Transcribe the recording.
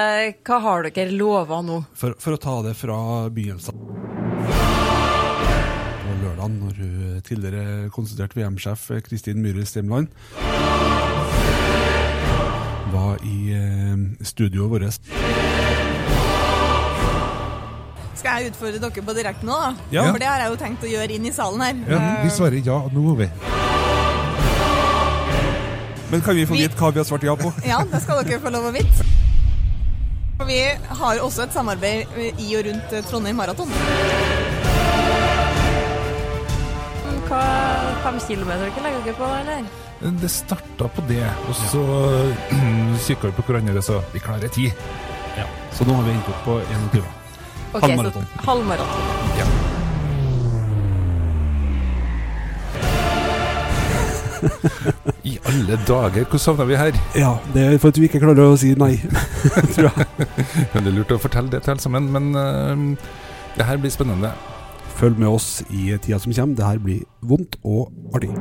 Eh, hva har dere lova nå? For, for å ta det fra begynnelsen. På lørdag, når tidligere konstituert VM-sjef Kristin Myhre Stemland var i eh, studioet vårt. Skal jeg utfordre dere på direkte nå, da? Ja. For det har jeg jo tenkt å gjøre inn i salen her. Ja, vi Eh, svarer ja nå, vi. Men kan vi få Vi- vite hva vi har svart ja på? Ja, det skal dere få lov å vite. Vi har også et samarbeid i og rundt eh, Trondheim Maraton. Hva fem kilometer dere legger dere på, eller? Det starta på det, og så kikka vi på hverandre og sa vi klarer ti. Ja. Så nå har vi endt opp på 21. Ok, Halvmaraton. så halvmaraton. I alle dager, hvor savna vi her? Ja, det er for at vi ikke klarer å si nei, tror jeg. Er lurt å fortelle det til alle sammen, men uh, det her blir spennende. Følg med oss i tida som kommer. Det her blir vondt og artig.